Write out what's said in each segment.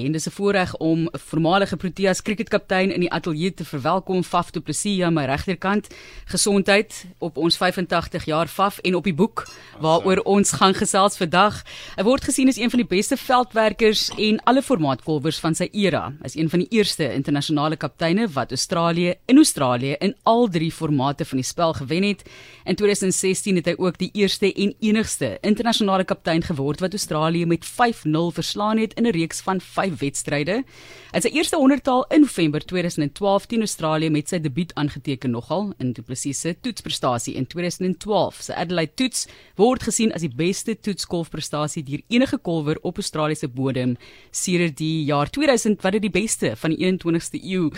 En dis 'n voorreg om 'n voormalige Proteas kriketkaptein in die ateljee te verwelkom, Faf Du Plessis aan my regterkant. Gesondheid op ons 85 jaar Faf en op die boek waaroor ons gaan gesels vandag. Hy word gesien as een van die beste veldwerkers en alle formaatkolwers van sy era. Hy is een van die eerste internasionale kapteine wat Australië in Australië in al drie formate van die spel gewen het. In 2016 het hy ook die eerste en enigste internasionale kaptein geword wat Australië met 5-0 verslaan het in 'n reeks van 5 wedstryde. In sy eerste honderdtal in November 2012 teen Australië met sy debuut aangeteken nogal in Du Plessis se toetsprestasie in 2012. Sy Adelaide toets word gesien as die beste toetskolfprestasie deur enige kolwer op Australiese bodem sedert die jaar 2000 wat dit die beste van die 21ste eeu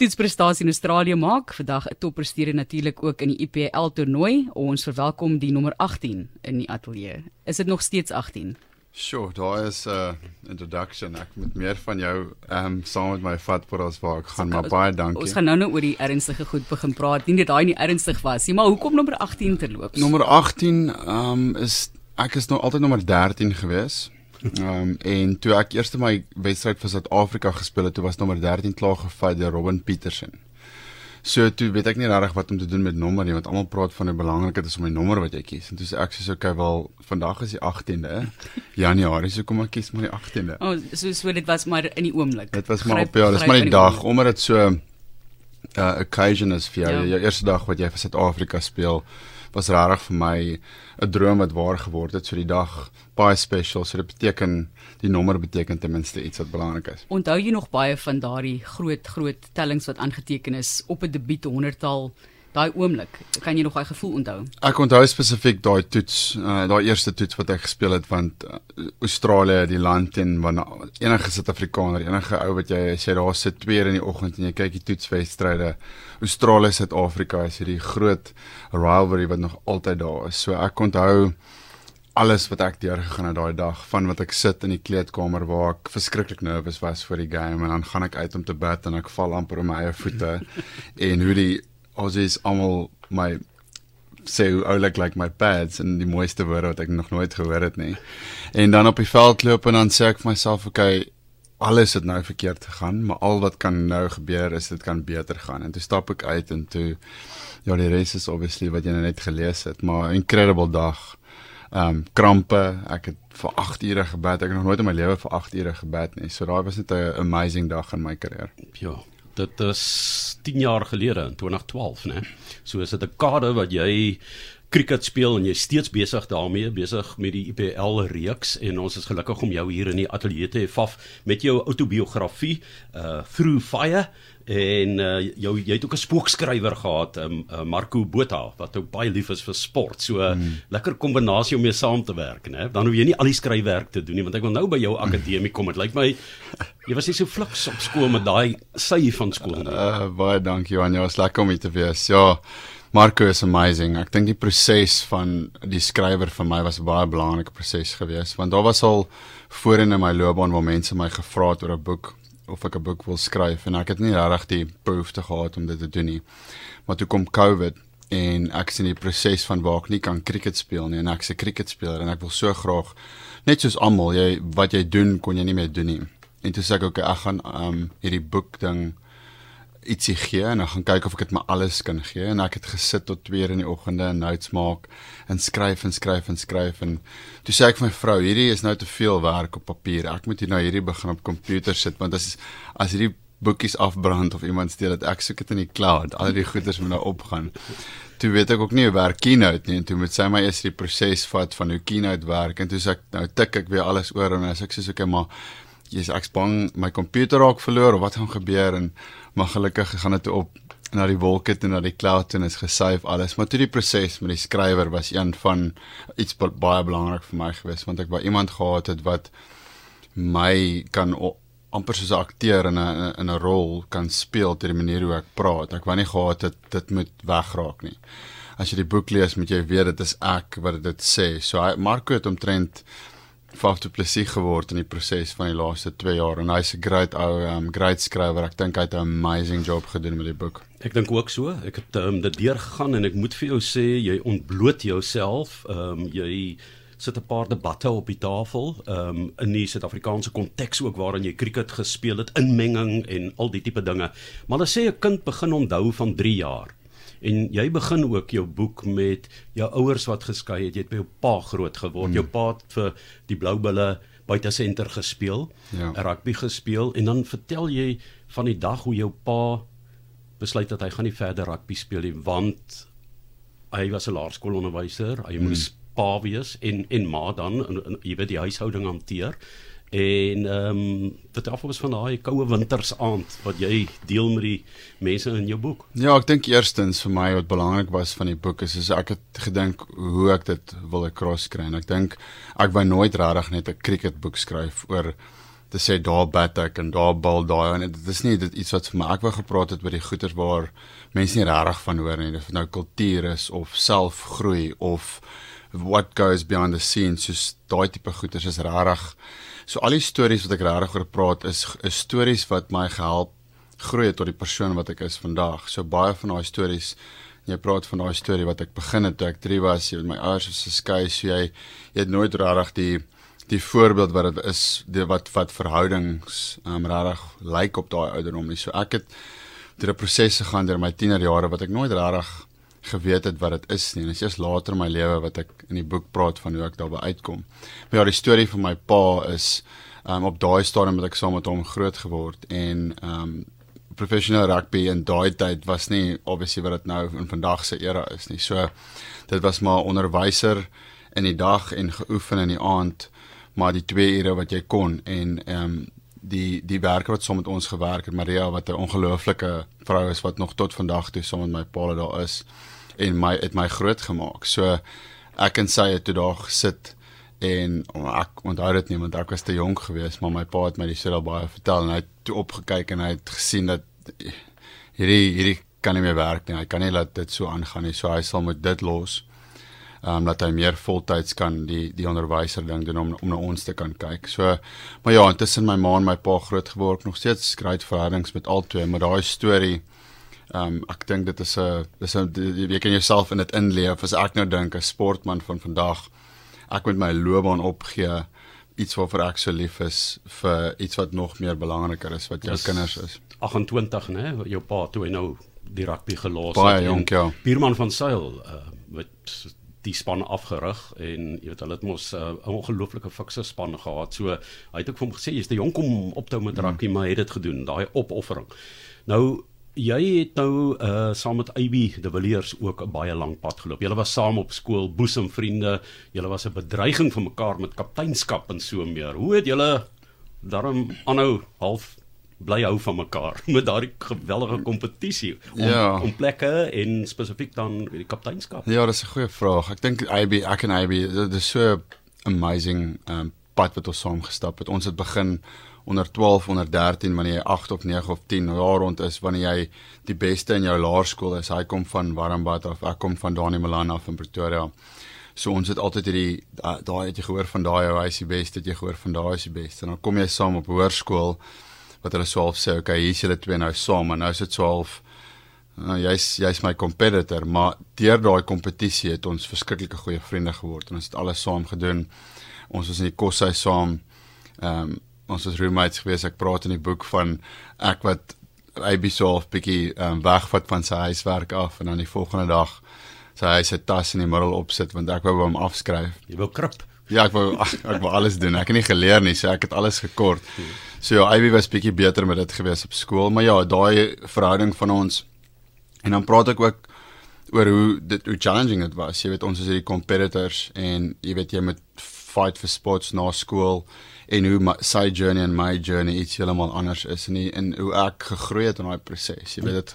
toetsprestasie in Australië maak. Vandag 'n toppresteerder natuurlik ook in die IPL toernooi. Ons verwelkom die nommer 18 in die ateljee. Is dit nog steeds 18? Sjoe, daar is 'n uh, introduction. Ek moet meer van jou ehm um, saam met my vat vir ons waar ek gaan, so, maar baie dankie. Ons gaan nou nou oor die ernstige goed begin praat. Nie dat daai nie ernstig was nie, maar hoekom nommer 18 te loop? Nommer 18 ehm um, is ek is nog altyd nommer 13 gewees. Ehm um, en toe ek eers my wedstryd vir Suid-Afrika gespeel het, toe was nommer 13 klaar gevat deur Robin Petersen. So toe weet ek nie regtig wat om te doen met nommer nie want almal praat van hoe belangrik dit is om 'n nommer wat jy kies. En toe sê ek soos okay wel vandag is die 18de Januarie, so kom ek kies maar die 18de. O, oh, so so dit was maar in die oomblik. Dit was maar gryp, op ja, dis maar die dag omdat dit so 'n uh, occasion is vir jou, ja. jou eerste dag wat jy vir Suid-Afrika speel was regtig vir my 'n droom wat waar geword het. So die dag baie special. So dit beteken die nommer beteken ten minste iets wat belangrik is. Onthou jy nog baie van daardie groot groot tellings wat aangeteken is op 'n debuut honderdtal? Daai oomblik. Kan jy nog daai gevoel onthou? Ek onthou spesifiek daai toets, uh, daai eerste toets wat ek gespeel het want uh, Australië, die land en wanneer enige Suid-Afrikaner, enige ou wat jy sê daar sit 2 in die oggend en jy kyk die toetswedstryde. Australië Suid-Afrika is hierdie groot rivalry wat nog altyd daar is. So ek onthou alles wat ek deurgegaan het daai dag van wat ek sit in die kleedkamer waar ek verskriklik nervus was vir die game en dan gaan ek uit om te bid en ek val amper op my eie voete en hoe die Aussies almal my sê hoe oulik like my pads en die mooiste woorde wat ek nog nooit gehoor het nie. En dan op die veld loop en dan sê ek vir myself, okay, alles het nou verkeerd gegaan, maar al wat kan nou gebeur is dit kan beter gaan. En toe stap ek uit en toe ja, die res is obviously wat jy nou net gelees het, maar incredible dag. Ehm um, krampe, ek het vir 8 ure gebed. Ek het nog nooit in my lewe vir 8 ure gebed nie. So daai was net 'n amazing dag in my karier. Ja, dit is 10 jaar gelede in 2012 nê. So is dit 'n kade wat jy cricket speel en jy steeds besig daarmee besig met die IPL reeks en ons is gelukkig om jou hier in die ateljee te hê met jou outobiografie uh Through Fire en uh, jou jy het ook 'n spookskrywer gehad um, uh, Marco Botha wat ook baie lief is vir sport. So mm. lekker kombinasie om mee saam te werk nê dan hoef jy nie al die skryfwerk te doen nie want ek wil nou by jou akademie kom. Dit lyk my jy was nie so fliks op skool met daai sy van skool nie. Uh, baie dankie Johan. Jy was lekker om hier te wees. Ja Marco is amazing. Ek dink die proses van die skrywer vir my was 'n baie belangrike proses geweest want daar was al voorheen in my loopbaan waar mense my gevra het oor 'n boek of ek 'n boek wil skryf en ek het nie regtig die behoefte gehad om dit te doen nie. Maar toe kom COVID en ek sien die proses van waar ek nie kan cricket speel nie en ek se cricket speler en ek wil so graag net soos almal jy wat jy doen kon jy nie meer doen nie. En toe sê ek ook ek gaan um hierdie boek ding ietsie gee en dan gaan kyk of ek dit maar alles kan gee. En ek het gesit tot 2 in die oggende en notes maak en skryf en skryf en skryf en toe sê ek vir my vrou hierdie is nou te veel werk op papier. Ek moet hier nou hierdie begin op komputer sit want as as hierdie boekies afbrand of iemand steel dit ek soek dit in die cloud. Al die goeders moet nou opgaan. Toe weet ek ook nie hoe werk Keynote nie en toe moet sy my eers die proses vat van hoe Keynote werk. En toe sê ek nou tik ek weer alles oor en as ek sê okay maar jy's ek's bang my komputer raak verloor of wat gaan gebeur? En maar gelukkig gaan dit op na die wolke toe na die cloud en is gesave alles. Maar toe die proses met die skrywer was een van iets baie belangrik vir my gewees want ek wou iemand gehad het wat my kan amper soos 'n akteur in 'n in 'n rol kan speel ter die manier hoe ek praat. Ek wou nie gehad het dit moet wegraak nie. As jy die boek lees moet jy weet dit is ek wat dit sê. So hy Marco het omtrent Faf Du Plessis geword in die proses van die laaste 2 jaar en hy's 'n great ou um great skrywer. Ek dink hy het 'n amazing job gedoen met die boek. Ek dink ook so. Ek het um, dit deurgegaan en ek moet vir jou sê jy ontbloot jouself. Um jy sit 'n paar debatte op die tafel, ehm um, in die Suid-Afrikaanse konteks ook waarin jy cricket gespeel het, inmenging en al die tipe dinge. Maar hulle sê 'n kind begin onthou van 3 jaar. En jy begin ook jou boek met jou ouers wat geskei het. Jy het by jou pa groot geword. Hmm. Jou pa het vir die Bloubulle buite senter gespeel, ja. rugby gespeel en dan vertel jy van die dag hoe jou pa besluit dat hy gaan nie verder rugby speel nie want hy was 'n laerskoolonderwyser, hy hmm. moes pa wees en en ma dan en, en, jy weet die huishouding hanteer. En ehm um, dit af was van daai koue wintersaand wat jy deel met die mense in jou boek. Ja, ek dink eerstens vir my wat belangrik was van die boek is is ek het gedink hoe ek dit wil across kry. En ek dink ek wou nooit regtig net 'n cricketboek skryf oor te sê daar bat ek en daar bal daai. En dit is nie dit iets wat vir my ek wou gepraat het oor die goeters waar mense nie regtig van hoor nie. Dit nou kultuur is of selfgroei of what goes behind the scenes soos daai tipe goeters is regtig So al die stories wat ek regtig oor praat is is stories wat my gehelp groei tot die persoon wat ek is vandag. So baie van daai stories jy praat van daai storie wat ek begin het toe ek 3 was, jy met my ouers was geskei, so jy jy het nooit regtig die die voorbeeld wat dit is, die wat wat verhoudings um, regtig lyk op daai ouderdom nie. So ek het deur 'n proses gegaan deur my tienerjare wat ek nooit regtig geweet het wat dit is nie. En dit is eers later in my lewe wat ek in die boek praat van hoe ek daarby uitkom. Maar ja, die storie van my pa is um op daai stadium het ek saam met hom groot geword en um professionele rugby in daai tyd was nie obviously wat dit nou in vandag se era is nie. So dit was maar onderwyser in die dag en geoefen in die aand, maar die twee ure wat jy kon en um die die werker wat saam met ons gewerk het Maria wat 'n ongelooflike vrou is wat nog tot vandag toe saam met my pa daar is en my het my groot gemaak. So ek en sy het toe daar gesit en ek onthou dit nie want ek was te jonk geweest, maar my pa het my die storie baie vertel en hy het toe opgekyk en hy het gesien dat hierdie hierdie kan nie meer werk nie. Hy kan nie laat dit so aangaan nie. So hy sal moet dit los. Ehm um, dat hy meer voltyds kan die die onderwyser ding doen om om na ons te kan kyk. So maar ja, intussen my ma en my pa groot geword, nog steeds skryf verhoudings met albei, maar daai storie um, ek dink dit is 'n dis 'n jy kan jouself in dit inleef. As ek nou dink 'n sportman van vandag ek moet my loopbaan opgee iets waarvoor ek so lief is vir iets wat nog meer belangriker is wat jou is kinders is. 28 nê jou pa toe hy nou die rugby gelos het baie jonk ja. Bierman van Sail uh, met die span afgerig en jy weet hulle het mos uh, 'n uh, ongelooflike fikse span gehad. So hy het ook vir hom gesê jy's te jonk om op te hou met rugby mm. maar hy het dit gedoen daai opoffering. Nou jy het nou uh saam met AB De Villiers ook 'n baie lank pad geloop. Julle was saam op skool, boesemvriende. Julle was 'n bedreiging vir mekaar met kapteinskap en so meer. Hoe het julle daarom aanhou half bly hou van mekaar met daardie geweldige kompetisie om ja. om plekke en spesifiek dan die kapteinskap? Ja, dis 'n goeie vraag. Ek dink AB, ek en AB, dit is so amazing um pad wat ons saam gestap het. Ons het begin onder 12 onder 13 wanneer jy 8 of 9 of 10 jaar rond is wanneer jy die beste in jou laerskool is. Hy kom van Warmbad of ek kom van Dani Milan af in Pretoria. So ons het altyd hierdie daai het jy gehoor van daai hy is die beste het jy gehoor van daai is die beste. En dan kom jy saam op hoërskool wat hulle swaalf sê okay hier is julle twee nou saam. En nou is dit swaalf nou jy's jy's my competitor. Maar deur daai kompetisie het ons verskriklike goeie vriende geword en ons het alles saam gedoen. Ons was in die koshuis saam. Ehm um, ons was roommates gewees. Ek praat in die boek van ek wat Ubisoft bietjie um, wegvat van sy huiswerk af en dan die volgende dag sy hy sy tas in die middel opsit want ek wou hom afskryf. Jy wou krip. Ja, ek wou ek wou alles doen. Ek het nie geleer nie, so ek het alles gekort. So ja, Ivy was bietjie beter met dit gewees op skool, maar ja, daai verhouding van ons en dan praat ek ook oor hoe dit hoe challenging dit was. Jy weet ons is hierdie competitors en jy weet jy moet fight for spots na skool en hoe my, sy journey en my journey iets heeltemal anders is en en hoe ek gegroei het in daai proses. Jy weet dit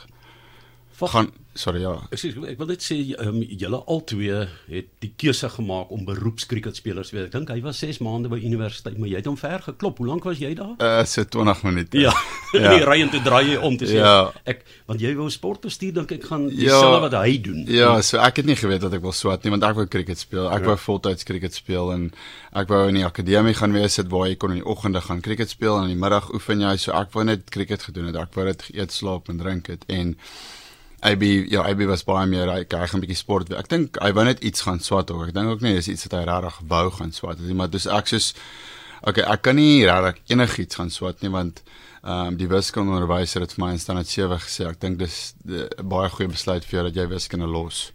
gaan sorry ja. Ek sê ek wil net sê um, julle albei het die keuse gemaak om beroepskrieketspelers te wees. Ek dink hy was 6 maande by universiteit, maar jy het hom ver geklop. Hoe lank was jy daar? Uh so 20 minute. Ja. ja. Die ry en toe draai jy om te sê ja. ek want jy wou sportbestuur dink ek gaan dieselfde ja, wat hy doen. Ja, so ek het nie geweet dat ek wil swat nie want ek wou krieket speel. Ek ja. wou voltyds krieket speel en ek wou in die akademie gaan wees sit waar jy kon in die oggende gaan krieket speel en in die middag oefen jy so ek wou net krieket gedoen het. Ek wou dit eet, slaap en drink het en AB ja, AB was baie meer hy hy gaan 'n bietjie sport. Ek dink hy wou net iets gaan swat ook. Ek dink ook nie dis iets wat hy regtig wou gaan swat nie, maar dis ek soos okay, ek kan nie regtig enigiets gaan swat nie want ehm um, die wiskundeonderwyser het vir my in standaard 7 gesê ek dink dis 'n baie goeie besluit vir jou dat jy wiskunde los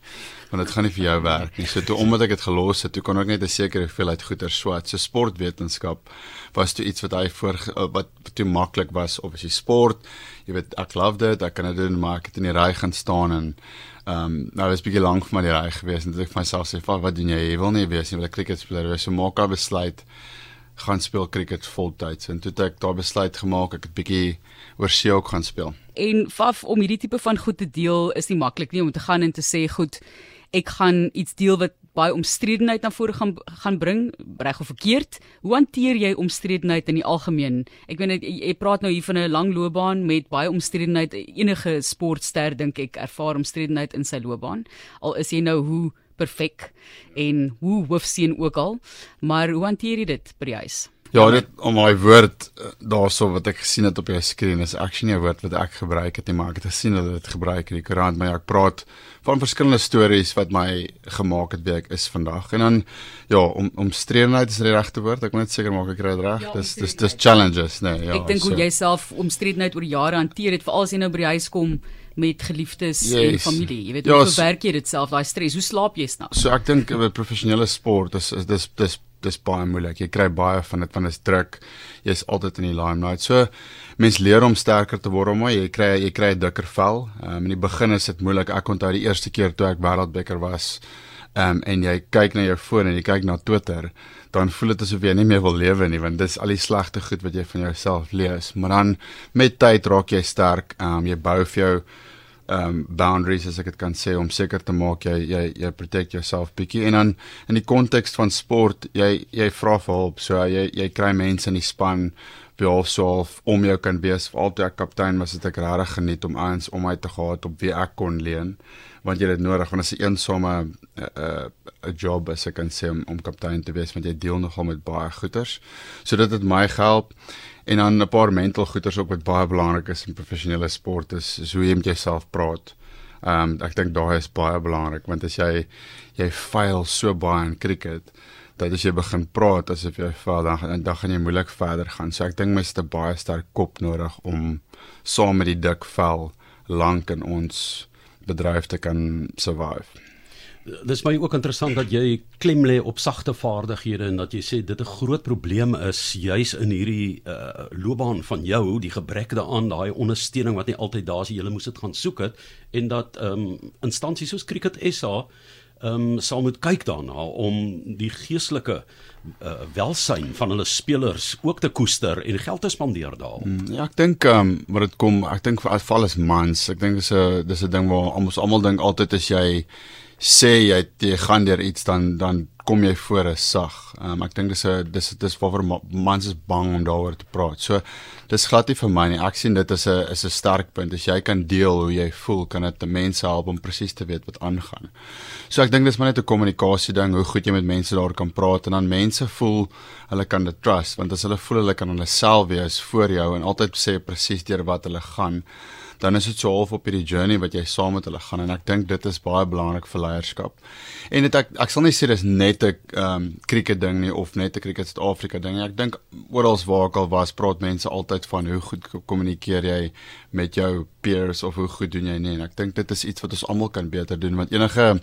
want dit gaan nie vir jou werk nie. So toe omdat ek dit gelos het, toe kon ek net 'n sekere hoeveelheid goeder swat. So sportwetenskap was toe iets wat hy voor wat toe maklik was of as jy sport, jy weet ek love dit, ek kan dit doen maar ek het in die ry gaan staan en ehm um, nou was bietjie lank vir my die ry gewees en dit ek vir myself sê, "Wat doen jy? Jy wil nie wees nie, wil 'n cricketspeler wees." So maak 'n besluit gaan speel cricket voltyds. En toe het ek daar besluit gemaak ek het bietjie oor see ook gaan speel. En faf om hierdie tipe van goed te deel is nie maklik nie om te gaan en te sê goed ek gaan iets deel wat baie omstredenheid na vore gaan gaan bring. Reg of verkeerd hoe hanteer jy omstredenheid in die algemeen? Ek weet jy, jy praat nou hier van 'n lang loopbaan met baie omstredenheid. Enige sportster dink ek ervaar omstredenheid in sy loopbaan. Al is jy nou hoe perfek en hoe hoofseun ook al maar hoe hanteer jy dit by die huis Ja, dit om my woord eh, daarso wat ek gesien het op jou skerm is actually 'n woord wat ek gebruik het nie, maar ek het gesien dat dit gebruik in die koerant, maar ja, ek praat van verskillende stories wat my gemaak het wie ek is vandag. En dan ja, om omstredenheid is die regte woord. Ek moet net seker maak ek kry dit reg. Ja, dis dis dis challenges, nee, ja. Ek dink so. hoe jy self omstredenheid oor jare hanteer het, veral as jy nou by die huis kom met geliefdes yes. en familie. Jy weet ja, hoe werk jy dit self, daai stres? Hoe slaap jy snags? So ek dink met professionele sport is dis dis dis baie moeilik. Jy kry baie van dit van is druk. Jy's altyd in die limelight. So mens leer om sterker te word, maar jy kry jy kry 'n dikker vel. Ehm um, in die begin is dit moeilik. Ek onthou die eerste keer toe ek wêreldbeker was, ehm um, en jy kyk na jou foon en jy kyk na Twitter, dan voel dit asof jy nie meer wil lewe nie, want dis al die slegte goed wat jy van jouself lees. Maar dan met tyd raak jy sterk. Ehm um, jy bou vir jou um boundaries as ek dit kan sê om seker te maak jy jy jy protect yourself bietjie. En dan in die konteks van sport jy jy vra vir hulp. So jy jy kry mense in die span wie alsof om jou kan wees. Vir altyd ek kaptein was dit ek regtig geniet om eens om my te gehad op wie ek kon leen want jy het nodig. Want as 'n eensame 'n uh, uh, 'n job as ek kan sê om om kaptein te wees want jy deel nogal met baie goeters so dit het my gehelp En dan 'n paar mental goeters ook wat baie belangrik is in professionele sport is, is hoe jy met jouself praat. Ehm um, ek dink daai is baie belangrik want as jy jy faal so baie in cricket dat as jy begin praat asof jy faal dan dan gaan jy moeilik verder gaan. So ek dink mens het 'n baie sterk kop nodig om saam met die dik vel lank in ons bedryf te kan survive dis my ook interessant dat jy klem lê op sagte vaardighede en dat jy sê dit 'n groot probleem is juis in hierdie uh, loopbaan van jou die gebrek daaraan daai ondersteuning wat nie altyd daar is jy moet dit gaan soek het en dat ehm um, instansies soos Cricket SA ehm um, sal moet kyk daarna om die geestelike uh, welsyn van hulle spelers ook te koester en geld te spandeer daarop. Hmm, ja, ek dink ehm um, wat dit kom, ek dink vir afval is mans. Ek dink dis 'n dis 'n ding waar almal almal dink altyd as jy sê jy jy gaan deur iets dan dan kom jy voor 'n sag. Um, ek dink dis 'n dis dis waarvoor mans is bang om daaroor te praat. So dis glad nie vir my nie. Ek sien dit as 'n is 'n sterk punt. As jy kan deel hoe jy voel, kan dit mense help om presies te weet wat aangaan. So ek dink dis maar net 'n kommunikasie ding, hoe goed jy met mense daar kan praat en dan mense voel hulle kan dit trust want as hulle voel hulle kan hulle self wees voor jou en altyd sê presies deur wat hulle gaan dan is dit so half op hierdie journey wat jy saam met hulle gaan en ek dink dit is baie belangrik vir leierskap. En dit ek ek sal nie sê dis net 'n ehm um, cricket ding nie of net 'n cricket Suid-Afrika ding nie. Ek dink oral waar ek al was, praat mense altyd van hoe goed kommunikeer jy met jou peers of hoe goed doen jy nie en ek dink dit is iets wat ons almal kan beter doen want enige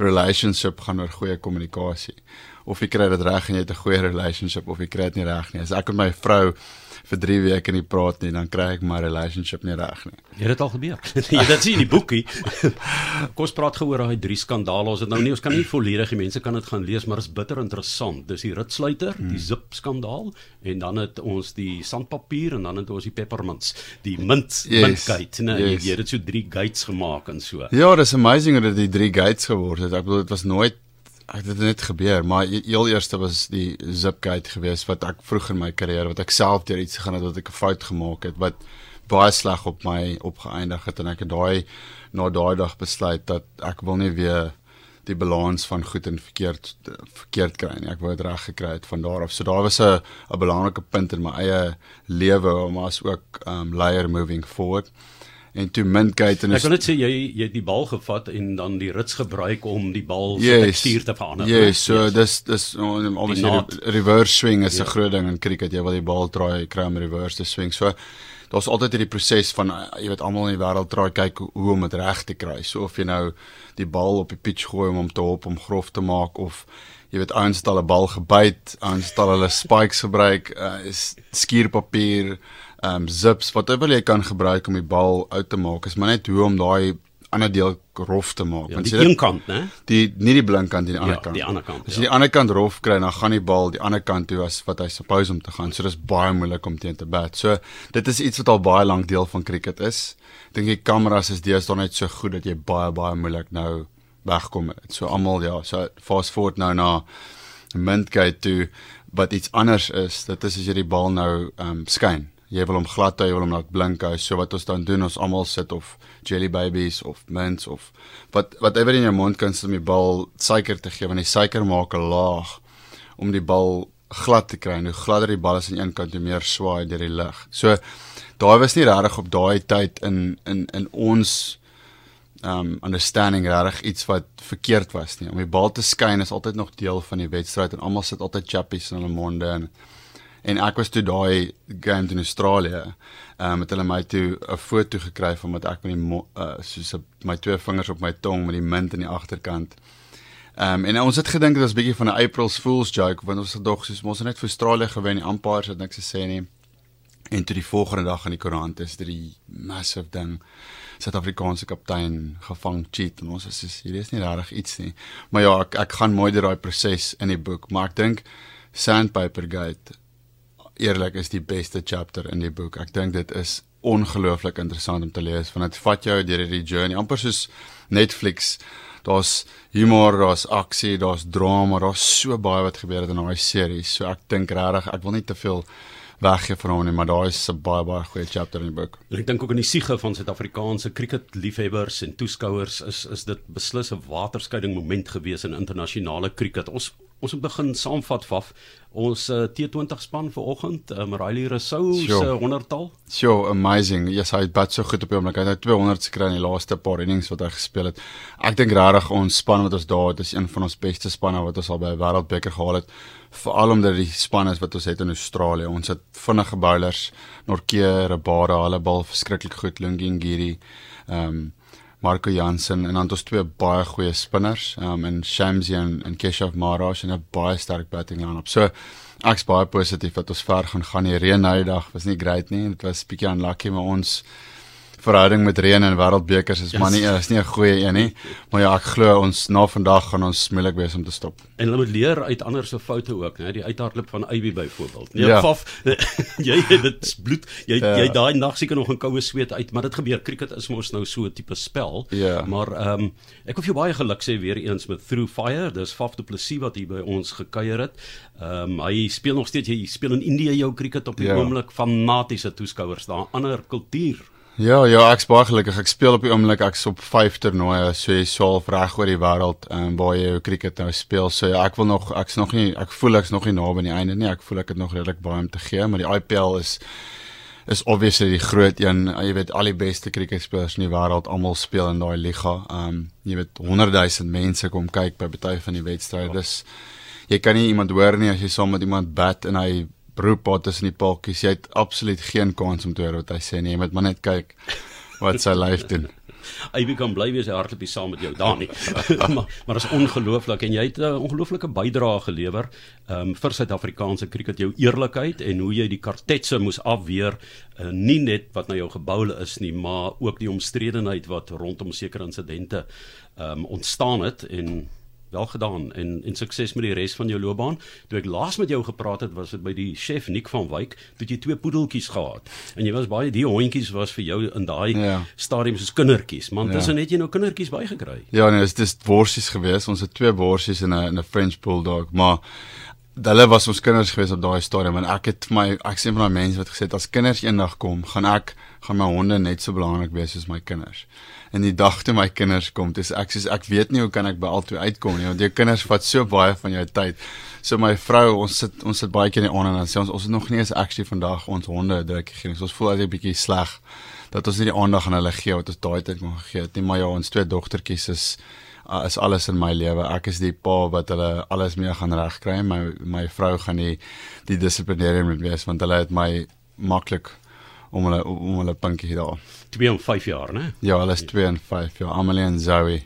relationship gaan oor goeie kommunikasie. Of jy kry dit reg en jy het 'n goeie relationship of jy kry dit nie reg nie. As ek met my vrou vir 3 weke nie praat nie, dan kry ek my relationship nie reg nie. Het dit al gebeur? Jy dit sien in die boekie. Kom praat geoor daai drie skandale. Ons het nou nie ons kan nie volledig die mense kan dit gaan lees, maar dit is bitter interessant. Dis die ritsluiter, hmm. die zip skandaal en dan het ons die sandpapier en dan het ons die peppermints, die mint yes. mintgate, né? Yes. Jy het so drie gates gemaak en so. Ja, dis amazing dat dit drie gates geword het. Ek bedoel dit was nooit ek het dit net gebeur, maar e-, heel eerste was die Zipgate geweest wat ek vroeg in my carrière wat ek self deur iets gegaan het wat ek 'n fout gemaak het wat baie sleg op my opgeëindig het en ek het daai na daai dag besluit dat ek wil nie weer die balans van goed en verkeerd verkeerd kry nie. Ek wou dit reg gekry het van daar af. So daar was 'n 'n belangrike punt in my eie lewe om as ook um layer moving forward. en toe Mintgate en Ek wil net sê jy jy het die bal gevat en dan die rits gebruik om die bal se Yes. tekstuur te verander. Ja, yes, so yes. dis dis obviously reverse swing is 'n Ja. groot ding in cricket. Jy wil die bal draai, kry om reverse te swing. So daar's altyd hierdie proses van uh, jy weet almal in die wêreld draai kyk hoe, om dit reg te kry. So of jy nou die bal op die pitch gooi om hom te hop om grof te maak of jy weet ouens het al 'n bal gebyt, ouens het al hulle spikes gebruik, uh, skuurpapier, um, zips, whatever jy kan gebruik om die bal uit te maak. Is maar net hoe om daai ander deel rof te maak. Ja, Want die een kant, né? die nie die blink kant nie, die ander Ja, kant. die ander kant, As ja. jy die ander kant rof kry, dan gaan die bal die ander kant toe as wat hy suppose om te gaan. So dis baie moeilik om teen te bat. So dit is iets wat al baie lank deel van cricket is. Dink die kameras is deesdae net so goed dat jy baie baie moeilik nou wegkom. So almal ja, so fast forward nou na Mintgate toe wat iets anders is. Dit is as jy die bal nou ehm um, skyn. Jy wil hom glad hou, jy wil hom laat blink hou. So wat ons dan doen, ons almal sit of jelly babies of mints of wat whatever in jou mond kan sit om die bal suiker te gee want die suiker maak 'n laag om die bal glad te kry. En hoe gladder die bal is aan een kant, hoe meer swaai deur die lug. So daai was nie regtig op daai tyd in in in ons um understanding regtig iets wat verkeerd was nie. Om die bal te skyn is altyd nog deel van die wedstryd en almal sit altyd chappies in hulle monde en en ek was toe daai game in Australië. Um het hulle my toe 'n foto gekry van wat ek met die uh, soos my twee vingers op my tong met die munt aan die agterkant. Um en ons het gedink dit was 'n bietjie van 'n April Fool's joke want ons het dog soos ons het net vir Australië gewen, die umpires het niks gesê nie. En toe die volgende dag in die koerant is dit die massive ding. Suid-Afrikaanse kaptein gevang cheat en ons is soos hier is nie regtig iets nie. Maar ja, ek ek gaan mooi deur daai proses in die boek, maar ek dink Sandpaper Gate eerlik is die beste chapter in die boek. Ek dink dit is ongelooflik interessant om te lees want dit vat jou deur hierdie journey amper soos Netflix. Daar's humor, daar's aksie, daar's drama, daar's so baie wat gebeur het in daai serie. So ek dink regtig ek wil nie te veel weggee van hom nie, maar daar is 'n baie baie goeie chapter in die boek. Ek dink ook in die siege van Suid-Afrikaanse cricketliefhebbers en toeskouers is is dit beslis 'n waterskeiding moment gewees in internasionale cricket. Ons ons moet begin saamvat vaf ons uh, T20 span vanoggend, um, Riley Rousseau se Sure. 100-tal. So amazing. Yes, hy het bat so goed op die oomblik. Hy het nou 200 gekry in die laaste paar innings wat hy gespeel het. Ek dink regtig ons span wat ons daar het is een van ons beste spanne wat ons al by 'n wêreldbeker gehaal het. Veral omdat die span is wat ons het in Australië. Ons het vinnige bowlers, Norke, Rabada, hulle bal verskriklik goed, Lungingiri, ehm um, Marco Jansen en dan het ons twee baie goeie spinners, um, en Shamsi en, en Keshav Maharaj en 'n baie sterk batting line-up. So ek's baie positief dat ons ver gaan gaan. Die reën nou die dag was nie great nie. Dit was bietjie unlucky maar ons verhouding met reën en wêreldbekers is yes. maar nie is nie 'n goeie een nie. Maar ja, ek glo ons na vandag gaan ons moeilik wees om te stop. En hulle moet leer uit ander se foute ook, né? Die uithardloop van Ivy byvoorbeeld. Nee, Ja. vaf jy het dit bloed. Jy Ja. jy daai nag seker nog 'n koue sweet uit, maar dit gebeur. Cricket is mos nou so 'n tipe spel. Ja. Maar ehm um, ek wil jou baie geluk sê weer eens met Through Fire. Dis Faf du Plessis wat hier by ons gekuier het. Ehm um, hy speel nog steeds hy speel in Indië jou cricket op die Ja. oomblik fanatiese toeskouers daar. Ander kultuur. Ja, ja, ek's baie gelukkig. Ek speel op die oomblik ek's op 5 toernooie, so jy swaal reg oor die wêreld en waar jy jou cricket nou speel. So ja, ek wil nog ek's nog nie ek voel ek's nog nie naby aan die einde nie. Ek voel ek het nog redelik baie om te gee, maar die IPL is is obviously die groot een. Jy weet al die beste cricketspelers in die wêreld almal speel in daai liga. Um jy weet 100 000 mense kom kyk by baie van die wedstryde. Dis jy kan nie iemand hoor nie as jy saam met iemand bat en hy roep wat tussen die paltjies. Jy het absoluut geen kans om te hoor wat hy sê nie. Jy moet maar net kyk wat sy lyf doen. Ivy kan bly wees hy hardloop nie saam met jou daar nie. maar maar is ongelooflik en jy het 'n ongelooflike bydrae gelewer um, vir Suid-Afrikaanse cricket jou eerlikheid en hoe jy die kartetse moes afweer uh, nie net wat na jou geboule is nie, maar ook die omstredenheid wat rondom sekere insidente um, ontstaan het en wel gedaan en en sukses met die res van jou loopbaan. Toe ek laas met jou gepraat het, was dit by die chef Nick van Wyk, toe jy twee poedeltjies gehad. En jy was baie die hondjies was vir jou in daai Ja. stadium soos kindertjies, man. Ja. Tussen het jy nou kindertjies bygekry. Ja, nee, dit is worsies geweest. Ons het twee worsies en 'n en 'n French bulldog, maar hulle was ons kinders gewees op daai stadium en ek het vir my ek sien van daai mense wat gesê het as kinders eendag kom, gaan ek gaan my honde net so belangrik wees soos my kinders. En die dag toe my kinders kom, dis ek sê ek weet nie hoe kan ek by albei uitkom nie want jou kinders vat so baie van jou tyd. So my vrou, ons sit ons sit baie keer in die aand en dan sê ons ons het nog nie eens actually vandag ons honde 'n drukkie gegee nie. So ons voel altyd 'n bietjie sleg dat ons nie die aandag aan hulle gee wat ons daai tyd kon gegee het nie. Maar ja, ons twee dogtertjies is is alles in my lewe. Ek is die pa wat hulle alles mee gaan regkry. My my vrou gaan die die dissiplinêre moet wees want hulle het my maklik om hulle om hulle punkie daar. 2 en 5 jaar, né? Ja, hulle is 2 en 5. Ja, Amelie en Zoe.